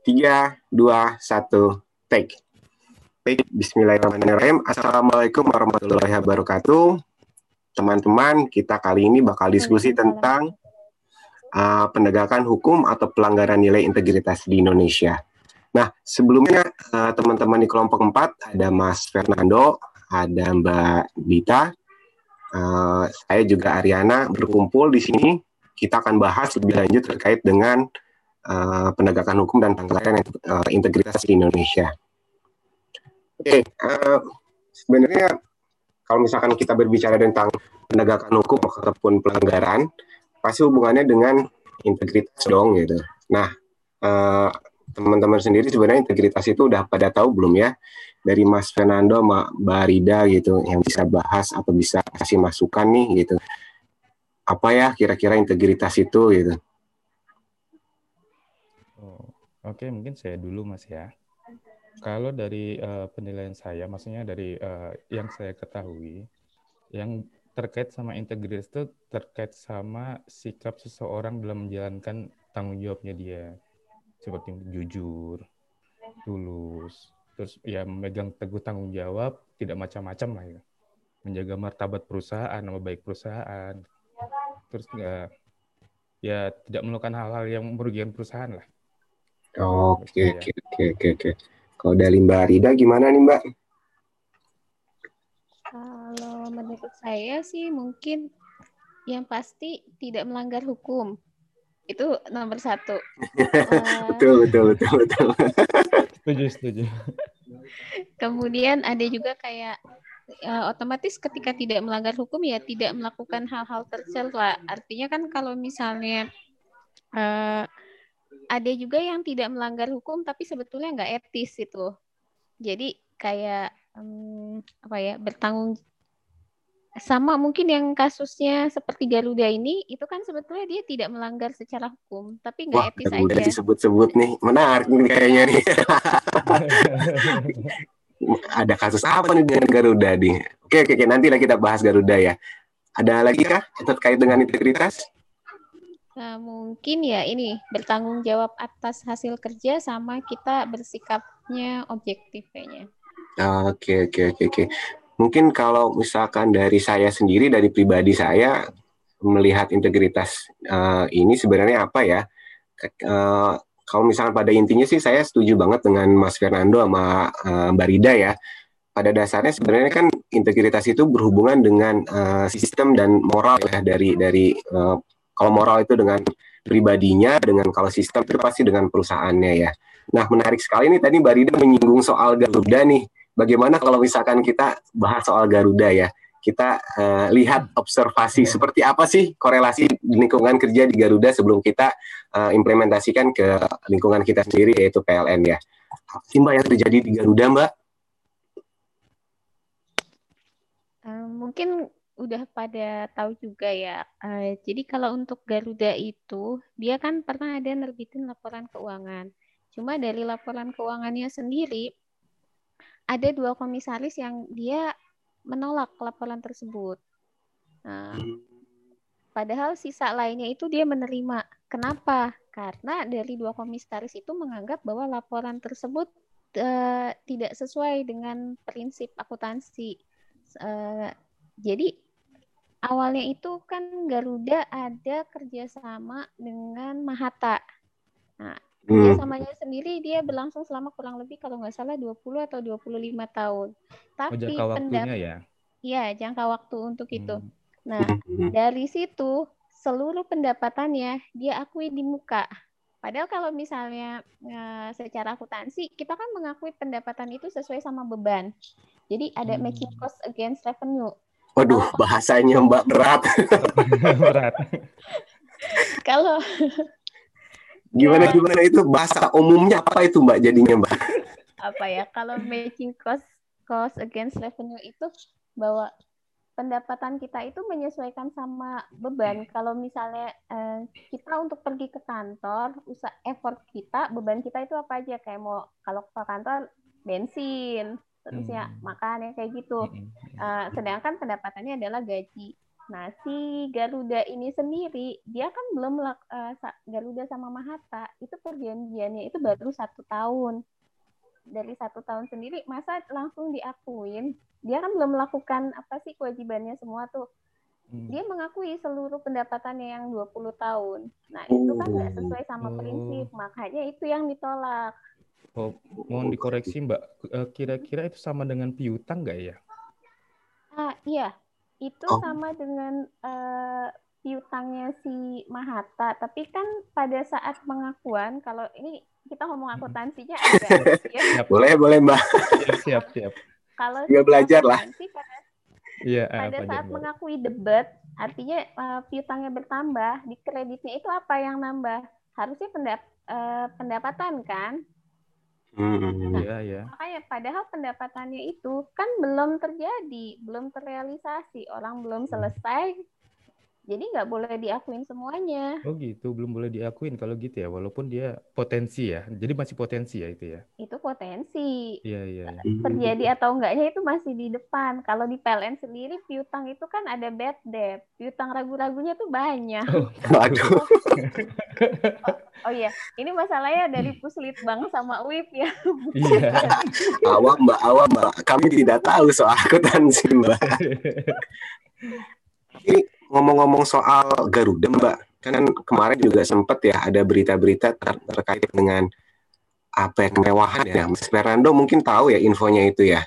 Tiga, dua, satu, take. Baik, Bismillahirrahmanirrahim. Assalamualaikum warahmatullahi wabarakatuh. Teman-teman, kita kali ini bakal diskusi tentang uh, penegakan hukum atau pelanggaran nilai integritas di Indonesia. Nah, sebelumnya uh, teman-teman di kelompok 4 ada Mas Fernando, ada Mbak Dita, uh, saya juga Ariana berkumpul di sini. Kita akan bahas lebih lanjut terkait dengan uh, penegakan hukum dan pelanggaran uh, integritas di Indonesia. Oke, okay, uh, sebenarnya kalau misalkan kita berbicara tentang penegakan hukum ataupun pelanggaran, pasti hubungannya dengan integritas dong gitu. Nah, uh, teman-teman sendiri sebenarnya integritas itu udah pada tahu belum ya? dari Mas Fernando Mbak Rida gitu yang bisa bahas atau bisa kasih masukan nih gitu. Apa ya kira-kira integritas itu gitu. Oke, mungkin saya dulu Mas ya. Kalau dari uh, penilaian saya, maksudnya dari uh, yang saya ketahui, yang terkait sama integritas itu terkait sama sikap seseorang dalam menjalankan tanggung jawabnya dia. Seperti jujur, tulus, terus ya memegang teguh tanggung jawab tidak macam-macam lah ya menjaga martabat perusahaan nama baik perusahaan terus nggak ya tidak melakukan hal-hal yang merugikan perusahaan lah oke oke oke oke oke kalau dari Mbak Rida gimana nih Mbak kalau menurut saya sih mungkin yang pasti tidak melanggar hukum itu nomor satu. betul betul betul betul. setuju setuju. Kemudian ada juga kayak uh, otomatis ketika tidak melanggar hukum ya tidak melakukan hal-hal tercela. Artinya kan kalau misalnya uh, ada juga yang tidak melanggar hukum tapi sebetulnya nggak etis itu. Jadi kayak um, apa ya bertanggung sama mungkin yang kasusnya seperti Garuda ini itu kan sebetulnya dia tidak melanggar secara hukum tapi nggak etis Garuda aja. disebut-sebut nih. Menarik nih kayaknya nih. Ada kasus apa nih dengan Garuda nih? Oke oke, oke. Nanti lah kita bahas Garuda ya. Ada lagi kah terkait dengan integritas nah, mungkin ya ini bertanggung jawab atas hasil kerja sama kita bersikapnya objektif kayaknya. Oke oke oke oke. Mungkin kalau misalkan dari saya sendiri dari pribadi saya melihat integritas uh, ini sebenarnya apa ya? Uh, kalau misalnya pada intinya sih saya setuju banget dengan Mas Fernando sama uh, Mbak Rida ya. Pada dasarnya sebenarnya kan integritas itu berhubungan dengan uh, sistem dan moral ya dari dari uh, kalau moral itu dengan pribadinya dengan kalau sistem itu pasti dengan perusahaannya ya nah menarik sekali nih tadi Mbak Rida menyinggung soal Garuda nih bagaimana kalau misalkan kita bahas soal Garuda ya? Kita uh, lihat observasi seperti apa sih korelasi lingkungan kerja di Garuda sebelum kita uh, implementasikan ke lingkungan kita sendiri yaitu PLN ya. Apa sih Mbak yang terjadi di Garuda Mbak? Uh, mungkin udah pada tahu juga ya. Uh, jadi kalau untuk Garuda itu dia kan pernah ada nerbitin laporan keuangan. Cuma dari laporan keuangannya sendiri ada dua komisaris yang dia menolak laporan tersebut. Nah, padahal sisa lainnya itu dia menerima. Kenapa? Karena dari dua komisaris itu menganggap bahwa laporan tersebut uh, tidak sesuai dengan prinsip akuntansi. Uh, jadi awalnya itu kan Garuda ada kerjasama dengan Mahata. Nah, Hmm. Kerjasamanya sendiri dia berlangsung selama kurang lebih kalau nggak salah 20 atau 25 tahun. Tapi oh, jangka waktunya ya? Iya, jangka waktu untuk hmm. itu. Nah, dari situ seluruh pendapatannya dia akui di muka. Padahal kalau misalnya e, secara akuntansi kita kan mengakui pendapatan itu sesuai sama beban. Jadi ada hmm. matching cost against revenue. Waduh, bahasanya Mbak berat. berat. kalau Gimana ya. gimana itu bahasa umumnya apa itu Mbak jadinya Mbak? Apa ya kalau matching cost cost against revenue itu bahwa pendapatan kita itu menyesuaikan sama beban. Kalau misalnya eh, kita untuk pergi ke kantor, usah effort kita, beban kita itu apa aja? Kayak mau kalau ke kantor bensin, terus ya hmm. makan ya kayak gitu. Hmm. Uh, sedangkan pendapatannya adalah gaji. Nah, si Garuda ini sendiri, dia kan belum uh, Garuda sama Mahata itu perjanjiannya itu baru satu tahun. Dari satu tahun sendiri, masa langsung diakuin? Dia kan belum melakukan apa sih kewajibannya semua tuh. Hmm. Dia mengakui seluruh pendapatannya yang 20 tahun. Nah, itu kan nggak sesuai sama oh. prinsip, makanya itu yang ditolak. Oh, mohon dikoreksi Mbak, eh, kira-kira itu sama dengan piutang nggak ya? Ah, iya, itu oh. sama dengan uh, piutangnya si Mahata. Tapi kan pada saat pengakuan, kalau ini kita ngomong akuntansinya agak ya. boleh boleh Mbak. Siap siap. siap. Kalau Nggak belajar lah. Pada, ya, pada saat mbak. mengakui debat, artinya uh, piutangnya bertambah, di kreditnya itu apa yang nambah? Harusnya pendap uh, pendapatan kan? Hmm, nah, iya, iya. Makanya padahal pendapatannya itu kan belum terjadi, belum terrealisasi, orang belum hmm. selesai jadi nggak boleh diakuin semuanya. Oh gitu, belum boleh diakuin kalau gitu ya, walaupun dia potensi ya. Jadi masih potensi ya itu ya? Itu potensi. Iya, iya. iya. Terjadi atau enggaknya itu masih di depan. Kalau di PLN sendiri, piutang itu kan ada bad debt. Piutang ragu-ragunya tuh banyak. Oh, aduh. oh, oh iya, ini masalahnya dari Puslitbang sama UIP ya. Iya. awam mbak, awam mbak. Kami tidak tahu soal akuntansi mbak. Ini ngomong-ngomong soal Garuda Mbak, kan kemarin juga sempat ya ada berita-berita ter terkait dengan apa ya kemewahan ya. Mas Fernando mungkin tahu ya infonya itu ya.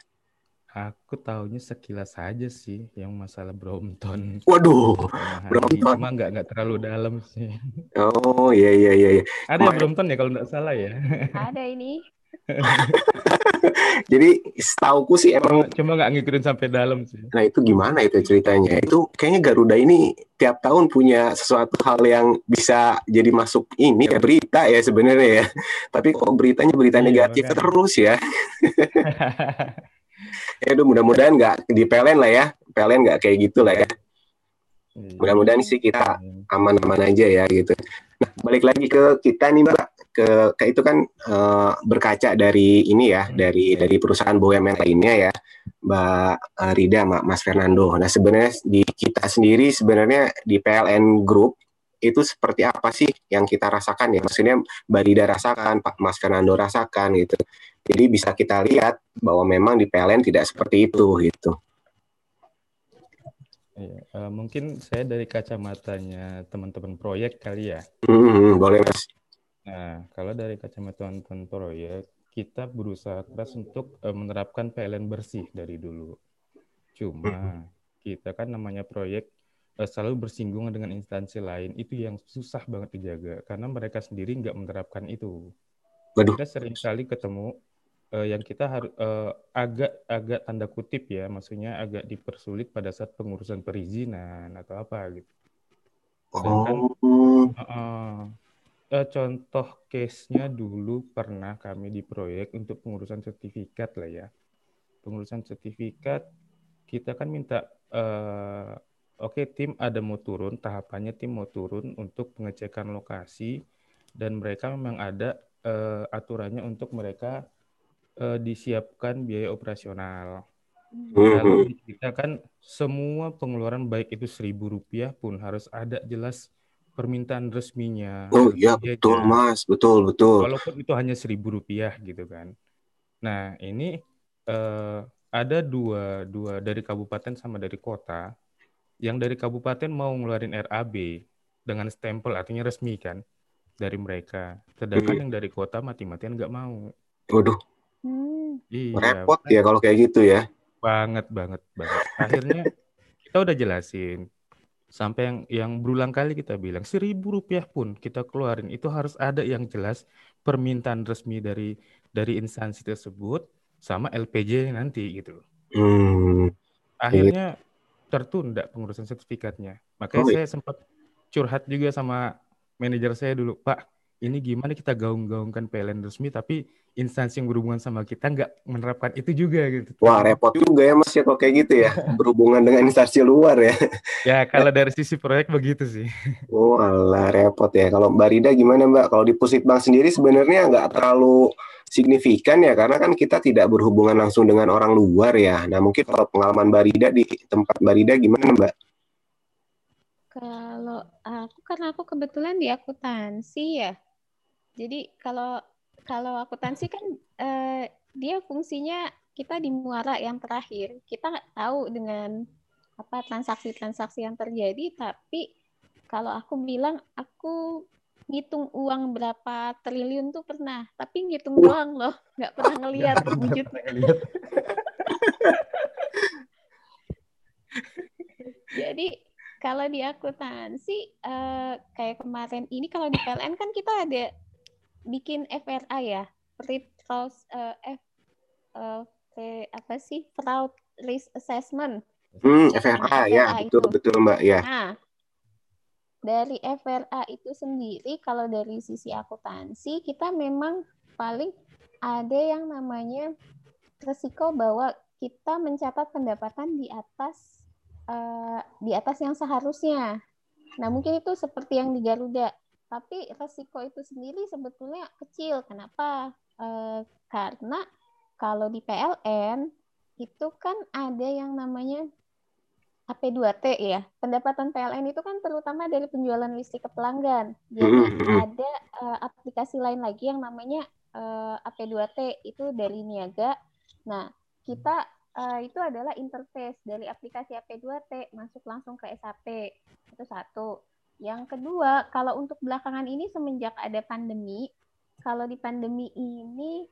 Aku tahunya sekilas saja sih yang masalah Brompton. Waduh, Brompton. Cuma nggak nggak terlalu dalam sih. Oh iya iya iya. iya. Ada Brompton ya kalau nggak salah ya. Ada ini. Jadi setauku sih emang cuma nggak ngikutin sampai dalam sih. Nah itu gimana itu ceritanya? Itu kayaknya Garuda ini tiap tahun punya sesuatu hal yang bisa jadi masuk ini ya berita ya sebenarnya ya. Tapi kok beritanya berita iya, negatif makanya. terus ya. ya udah mudah-mudahan nggak di PLN lah ya. PLN nggak kayak gitu lah ya. Iya. Mudah-mudahan sih kita iya. aman-aman aja ya gitu. Nah, balik lagi ke kita nih Mbak, ke, ke itu kan uh, berkaca dari ini ya, dari dari perusahaan BUMN lainnya ya, Mbak uh, Rida, Mbak Mas Fernando. Nah, sebenarnya di kita sendiri sebenarnya di PLN Group itu seperti apa sih yang kita rasakan ya? Maksudnya Mbak Rida rasakan, Pak Mas Fernando rasakan gitu. Jadi bisa kita lihat bahwa memang di PLN tidak seperti itu gitu. Iya, uh, mungkin saya dari kacamatanya teman-teman proyek kali ya. Hmm, boleh mas. Nah, kalau dari kacamata teman-teman proyek, kita berusaha keras untuk uh, menerapkan PLN bersih dari dulu. Cuma kita kan namanya proyek uh, selalu bersinggungan dengan instansi lain, itu yang susah banget dijaga karena mereka sendiri nggak menerapkan itu. Waduh. Kita sering kali ketemu uh, yang kita harus uh, agak agak tanda kutip ya, maksudnya agak dipersulit pada saat pengurusan perizinan atau apa gitu. Sedangkan oh. uh, uh, contoh case-nya dulu pernah kami di proyek untuk pengurusan sertifikat lah ya. Pengurusan sertifikat kita kan minta uh, oke okay, tim ada mau turun, tahapannya tim mau turun untuk pengecekan lokasi dan mereka memang ada uh, aturannya untuk mereka uh, disiapkan biaya operasional. Lalu kan semua pengeluaran baik itu seribu rupiah pun harus ada jelas permintaan resminya. Oh iya betul mas, betul betul. Walaupun itu hanya seribu rupiah gitu kan. Nah ini uh, ada dua dua dari kabupaten sama dari kota. Yang dari kabupaten mau ngeluarin RAB dengan stempel artinya resmi kan dari mereka. Sedangkan hmm. yang dari kota mati-matian nggak mau. Waduh. Hmm. Iya, Repot ya kalau kayak gitu ya. Banget banget banget. Akhirnya kita udah jelasin sampai yang yang berulang kali kita bilang seribu rupiah pun kita keluarin itu harus ada yang jelas permintaan resmi dari dari instansi tersebut sama LPJ nanti gitu. Hmm. Akhirnya tertunda pengurusan sertifikatnya. Makanya oh, iya. saya sempat curhat juga sama manajer saya dulu, Pak, ini gimana kita gaung-gaungkan PLN resmi tapi instansi yang berhubungan sama kita nggak menerapkan itu juga gitu. Wah repot juga ya mas ya kok kayak gitu ya berhubungan dengan instansi luar ya. ya kalau dari sisi proyek begitu sih. Oh alah repot ya. Kalau Mbak Rida gimana Mbak? Kalau di Pusitbank sendiri sebenarnya nggak terlalu signifikan ya karena kan kita tidak berhubungan langsung dengan orang luar ya. Nah mungkin kalau pengalaman Mbak Rida di tempat Mbak Rida gimana Mbak? Kalau aku karena aku kebetulan di akuntansi ya. Jadi kalau kalau akuntansi kan eh, dia fungsinya kita di muara yang terakhir. Kita nggak tahu dengan apa transaksi-transaksi yang terjadi, tapi kalau aku bilang aku ngitung uang berapa triliun tuh pernah, tapi ngitung doang loh, nggak pernah ngelihat wujudnya. Jadi kalau di akuntansi uh, kayak kemarin ini kalau di PLN kan kita ada bikin FRA ya, free fraud uh, F uh, apa sih fraud risk assessment. Hmm, FRA, FRA ya, betul itu. betul Mbak ya. Nah, dari FRA itu sendiri kalau dari sisi akuntansi kita memang paling ada yang namanya resiko bahwa kita mencatat pendapatan di atas uh, di atas yang seharusnya. Nah, mungkin itu seperti yang di Garuda. Tapi resiko itu sendiri sebetulnya kecil. Kenapa? Uh, karena kalau di PLN itu kan ada yang namanya AP2T ya. Pendapatan PLN itu kan terutama dari penjualan listrik ke pelanggan. Jadi ada uh, aplikasi lain lagi yang namanya uh, AP2T itu dari niaga. Nah, kita uh, itu adalah interface dari aplikasi AP2T masuk langsung ke SAP. Itu satu. Yang kedua, kalau untuk belakangan ini semenjak ada pandemi, kalau di pandemi ini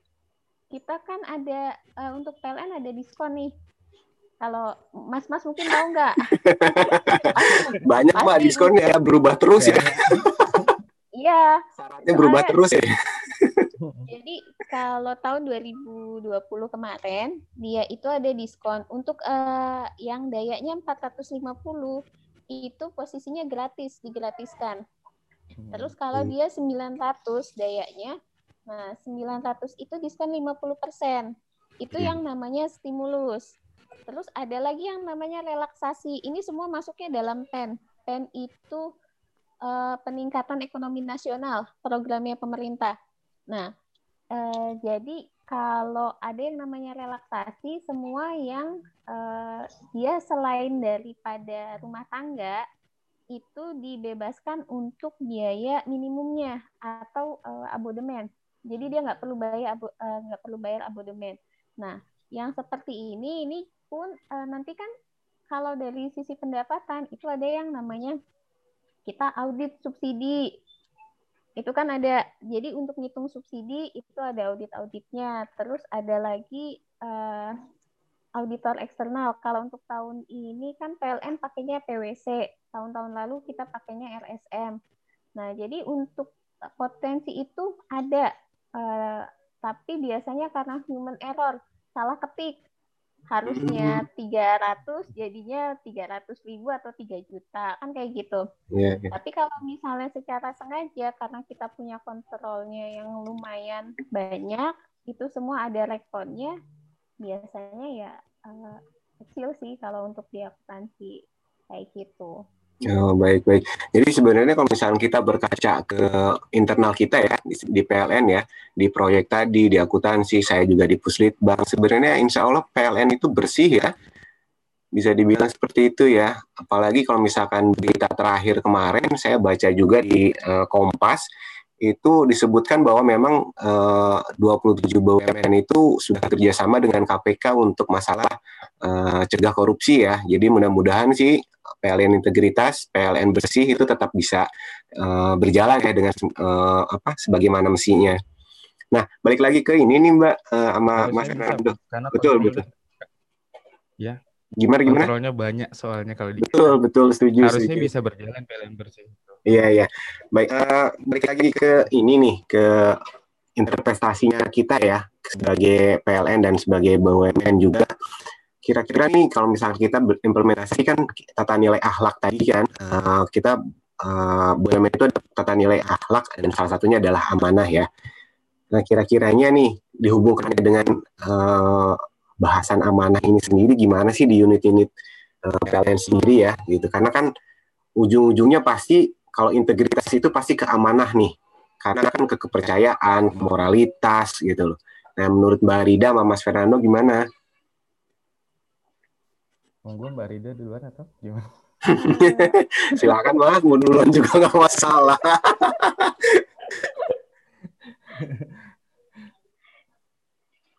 kita kan ada uh, untuk PLN ada diskon nih. Kalau Mas-mas mungkin tahu nggak? Banyak Mbak diskonnya berubah terus ya. Iya. Syaratnya berubah terus ya. Jadi kalau tahun 2020 kemarin dia itu ada diskon untuk uh, yang dayanya 450 itu posisinya gratis digratiskan. Hmm, Terus kalau dia 900 dayanya nah 900 itu diskon 50%. Itu hmm. yang namanya stimulus. Terus ada lagi yang namanya relaksasi. Ini semua masuknya dalam PEN. PEN itu uh, peningkatan ekonomi nasional, programnya pemerintah. Nah, eh, jadi kalau ada yang namanya relaksasi, semua yang eh, dia selain daripada rumah tangga itu dibebaskan untuk biaya minimumnya atau eh, abodemen. Jadi dia nggak perlu bayar eh, nggak perlu bayar abodemen. Nah, yang seperti ini ini pun eh, nanti kan kalau dari sisi pendapatan itu ada yang namanya kita audit subsidi itu kan ada jadi untuk ngitung subsidi itu ada audit auditnya terus ada lagi uh, auditor eksternal. Kalau untuk tahun ini kan PLN pakainya PwC tahun-tahun lalu kita pakainya RSM nah jadi untuk potensi itu ada uh, tapi biasanya karena human error salah ketik harusnya 300 jadinya 300 ribu atau 3 juta kan kayak gitu. Yeah, yeah. Tapi kalau misalnya secara sengaja karena kita punya kontrolnya yang lumayan banyak itu semua ada rekodnya biasanya ya uh, kecil sih kalau untuk di akuntansi kayak gitu. Oh, baik baik. Jadi sebenarnya kalau misalnya kita berkaca ke internal kita ya di, PLN ya, di proyek tadi, di akuntansi, saya juga di Puslitbang. Sebenarnya insya Allah PLN itu bersih ya, bisa dibilang seperti itu ya. Apalagi kalau misalkan berita terakhir kemarin saya baca juga di uh, Kompas itu disebutkan bahwa memang uh, 27 BUMN itu sudah kerjasama dengan KPK untuk masalah uh, cegah korupsi ya. Jadi mudah-mudahan sih PLN integritas, PLN bersih itu tetap bisa uh, berjalan ya dengan uh, apa sebagaimana mestinya. Nah, balik lagi ke ini nih Mbak uh, sama Mas Fernando. Betul, betul. Ya. Gimana gimana? Kontrolnya banyak soalnya kalau di Betul, betul, setuju. Harusnya setuju. bisa berjalan PLN bersih. Iya, iya. Baik, uh, balik lagi ke ini nih, ke interpretasinya kita ya sebagai PLN dan sebagai BUMN juga kira-kira nih kalau misalnya kita berimplementasi kan tata nilai akhlak tadi kan uh, kita uh, BUMN itu tata nilai akhlak dan salah satunya adalah amanah ya. Nah kira-kiranya nih dihubungkan dengan uh, bahasan amanah ini sendiri gimana sih di unit-unit uh, PLN sendiri ya gitu karena kan ujung-ujungnya pasti kalau integritas itu pasti ke amanah nih karena kan ke kepercayaan, moralitas gitu loh. Nah menurut Mbak Rida sama Mas Fernando gimana? Monggo Mbak Rida duluan atau gimana? Silakan Mas, mau duluan juga nggak masalah.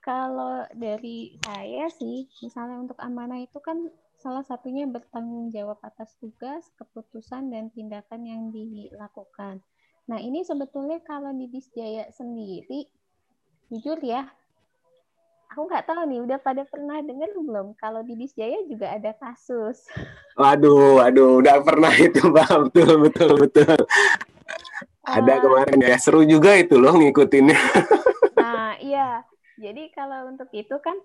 Kalau dari saya sih, misalnya untuk amanah itu kan salah satunya bertanggung jawab atas tugas, keputusan, dan tindakan yang dilakukan. Nah, ini sebetulnya kalau di Disjaya sendiri, jujur ya, aku nggak tahu nih, udah pada pernah dengar belum? Kalau di Disjaya juga ada kasus. Waduh, waduh, udah pernah itu, Bang. Betul, betul, betul. Ada kemarin ya, seru juga itu loh ngikutinnya. Nah, iya jadi kalau untuk itu kan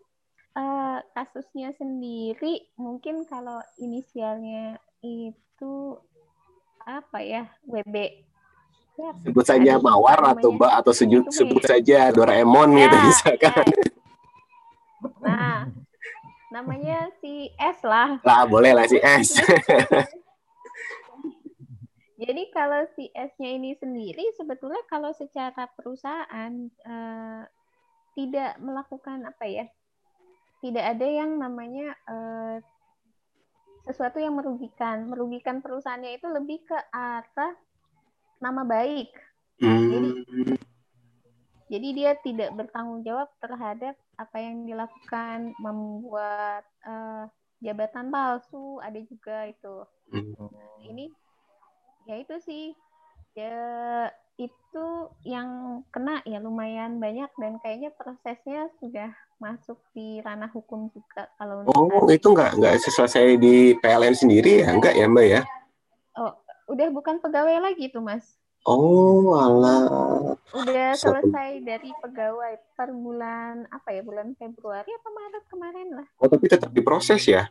uh, kasusnya sendiri mungkin kalau inisialnya itu apa ya WB ya, sebut saja mawar atau mbak atau sejut, sebut saja Doraemon ya, gitu misalkan. Ya. nah namanya si S lah. Lah boleh lah si S. Jadi kalau si S-nya ini sendiri sebetulnya kalau secara perusahaan uh, tidak melakukan apa ya tidak ada yang namanya uh, sesuatu yang merugikan merugikan perusahaannya itu lebih ke arah nama baik hmm. jadi jadi dia tidak bertanggung jawab terhadap apa yang dilakukan membuat uh, jabatan palsu ada juga itu hmm. ini ya itu sih ya itu yang kena ya lumayan banyak dan kayaknya prosesnya sudah masuk di ranah hukum juga kalau Oh itu nggak nggak selesai di PLN sendiri ya nggak ya mbak ya? Oh udah bukan pegawai lagi tuh mas? Oh alah. Udah selesai dari pegawai per bulan apa ya bulan Februari apa Maret kemarin lah. Oh tapi tetap diproses ya?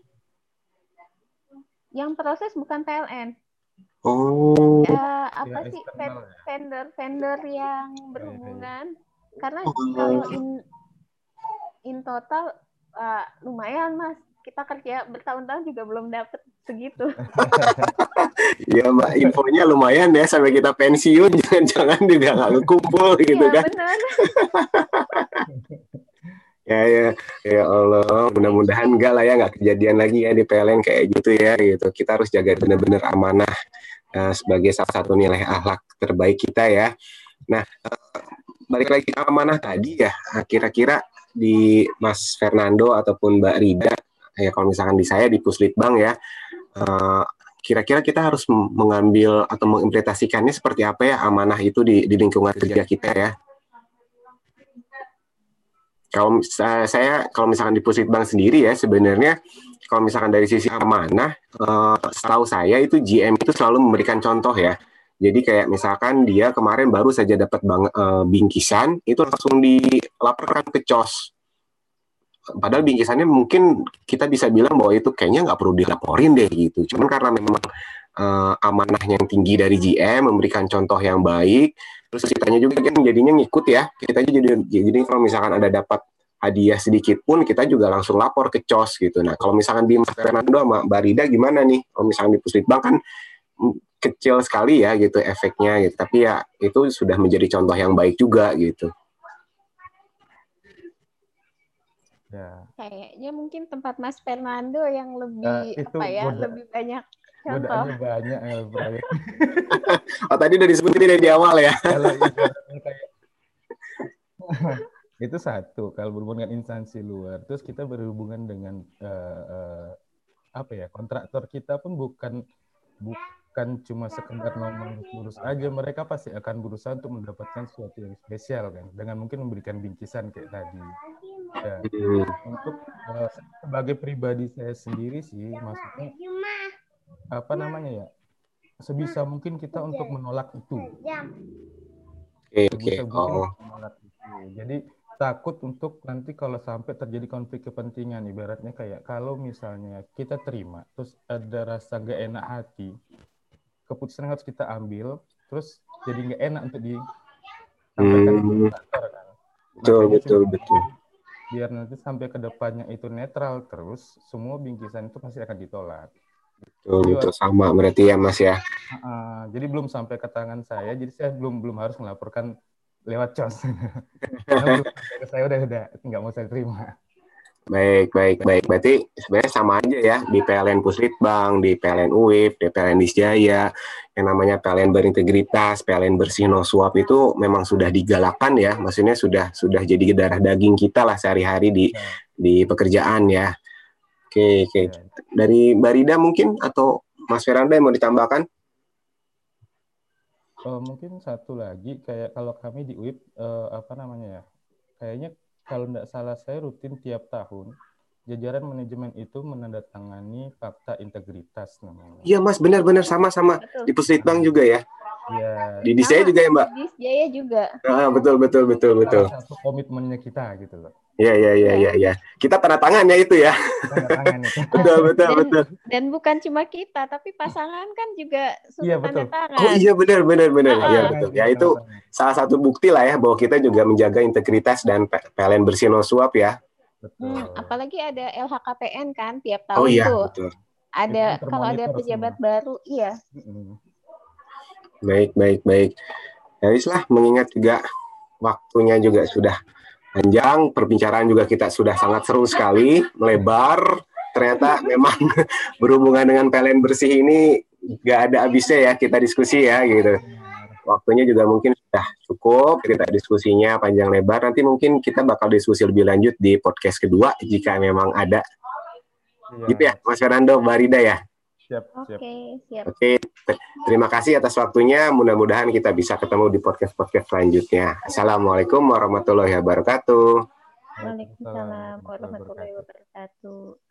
Yang proses bukan PLN. Oh. Ya, apa ya, sih vendor-vendor yang berhubungan? Karena oh. kalau in in total uh, lumayan mas. Kita kerja bertahun-tahun juga belum dapat segitu. Iya mbak, infonya lumayan ya sampai kita pensiun jangan-jangan juga nggak kumpul gitu ya, kan. Benar. ya ya ya Allah mudah-mudahan enggak lah ya nggak kejadian lagi ya di PLN kayak gitu ya gitu kita harus jaga benar-benar amanah uh, sebagai salah satu nilai akhlak terbaik kita ya. Nah, uh, balik lagi ke amanah tadi ya, kira-kira di Mas Fernando ataupun Mbak Rida, ya kalau misalkan di saya di Puslitbang ya, uh, kira-kira kita harus mengambil atau mengimplementasikannya seperti apa ya amanah itu di, di lingkungan kerja kita ya. Kalau saya kalau misalkan di Puslitbang sendiri ya sebenarnya kalau misalkan dari sisi amanah, uh, setahu saya itu GM itu selalu memberikan contoh ya. Jadi kayak misalkan dia kemarin baru saja dapat bang, uh, bingkisan, itu langsung dilaporkan ke COS. Padahal bingkisannya mungkin kita bisa bilang bahwa itu kayaknya nggak perlu dilaporin deh gitu. Cuman karena memang uh, amanahnya yang tinggi dari GM, memberikan contoh yang baik, terus ceritanya juga kan jadinya ngikut ya. Kita jadi jadi kalau misalkan ada dapat hadiah sedikit pun kita juga langsung lapor ke COS gitu. Nah, kalau misalkan di Mas Fernando sama Mbak Rida gimana nih? Kalau misalkan di Puslitbang kan mm, kecil sekali ya gitu efeknya gitu. Tapi ya itu sudah menjadi contoh yang baik juga gitu. Ya. Kayaknya mungkin tempat Mas Fernando yang lebih nah, apa ya, mudah, lebih banyak contoh. banyak ya, oh, tadi udah disebutin dari awal ya. Itu satu kalau berhubungan dengan instansi luar terus kita berhubungan dengan uh, uh, apa ya kontraktor kita pun bukan bukan cuma sekedar ngurus aja mereka pasti akan berusaha untuk mendapatkan sesuatu yang spesial kan dengan mungkin memberikan bingkisan kayak tadi ya, untuk uh, sebagai pribadi saya sendiri sih maksudnya apa namanya ya sebisa mungkin kita untuk menolak itu Oke, okay, okay. oh. menolak itu. Jadi takut untuk nanti kalau sampai terjadi konflik kepentingan ibaratnya kayak kalau misalnya kita terima terus ada rasa gak enak hati keputusan harus kita ambil terus jadi nggak enak untuk disampaikan hmm. ke kantor kan betul betul betul biar nanti sampai ke depannya itu netral terus semua bingkisan itu pasti akan ditolak betul jadi, betul sama berarti ya mas ya uh, jadi belum sampai ke tangan saya jadi saya belum belum harus melaporkan lewat cos. saya udah udah nggak mau saya terima. Baik, baik, baik. Berarti sebenarnya sama aja ya di PLN Puslitbang, di PLN UIF, di PLN Disjaya, yang namanya PLN berintegritas, PLN bersih no suap itu memang sudah digalakan ya. Maksudnya sudah sudah jadi darah daging kita lah sehari-hari di ya. di pekerjaan ya. Oke, oke. Ya. Dari Barida mungkin atau Mas Feranda yang mau ditambahkan? Oh, mungkin satu lagi kayak kalau kami di UIP uh, apa namanya ya? Kayaknya kalau tidak salah saya rutin tiap tahun jajaran manajemen itu menandatangani fakta integritas namanya. Iya Mas, benar-benar sama-sama di Puslitbang juga ya. Iya. Di Disjaya juga ya Mbak. Di Disjaya juga. Ah, betul betul betul betul. Satu komitmennya kita gitu loh. Iya iya iya iya ya. Kita tanda tangan ya itu ya. Tanda tangan itu. betul betul dan, betul. Dan bukan cuma kita tapi pasangan kan juga sudah iya, tanda tangan. Oh iya benar benar benar. Iya uh betul. Ya itu salah satu bukti lah ya bahwa kita juga menjaga integritas dan PLN bersih no suap ya. Betul. Hmm, apalagi ada LHKPN kan tiap tahun oh, iya, tuh. Betul. Ada kalau ada pejabat semua. baru, iya. Baik, baik, baik. Ya lah, mengingat juga waktunya juga sudah panjang, perbincangan juga kita sudah sangat seru sekali, melebar. Ternyata memang berhubungan dengan PLN bersih ini nggak ada habisnya ya kita diskusi ya gitu. Waktunya juga mungkin sudah cukup kita diskusinya panjang lebar. Nanti mungkin kita bakal diskusi lebih lanjut di podcast kedua jika memang ada. Gitu ya, Mas Fernando, Barida ya. Siap, siap. Oke, siap. Oke, terima kasih atas waktunya. Mudah-mudahan kita bisa ketemu di podcast-podcast selanjutnya. Assalamualaikum warahmatullahi wabarakatuh. Waalaikumsalam warahmatullahi wabarakatuh.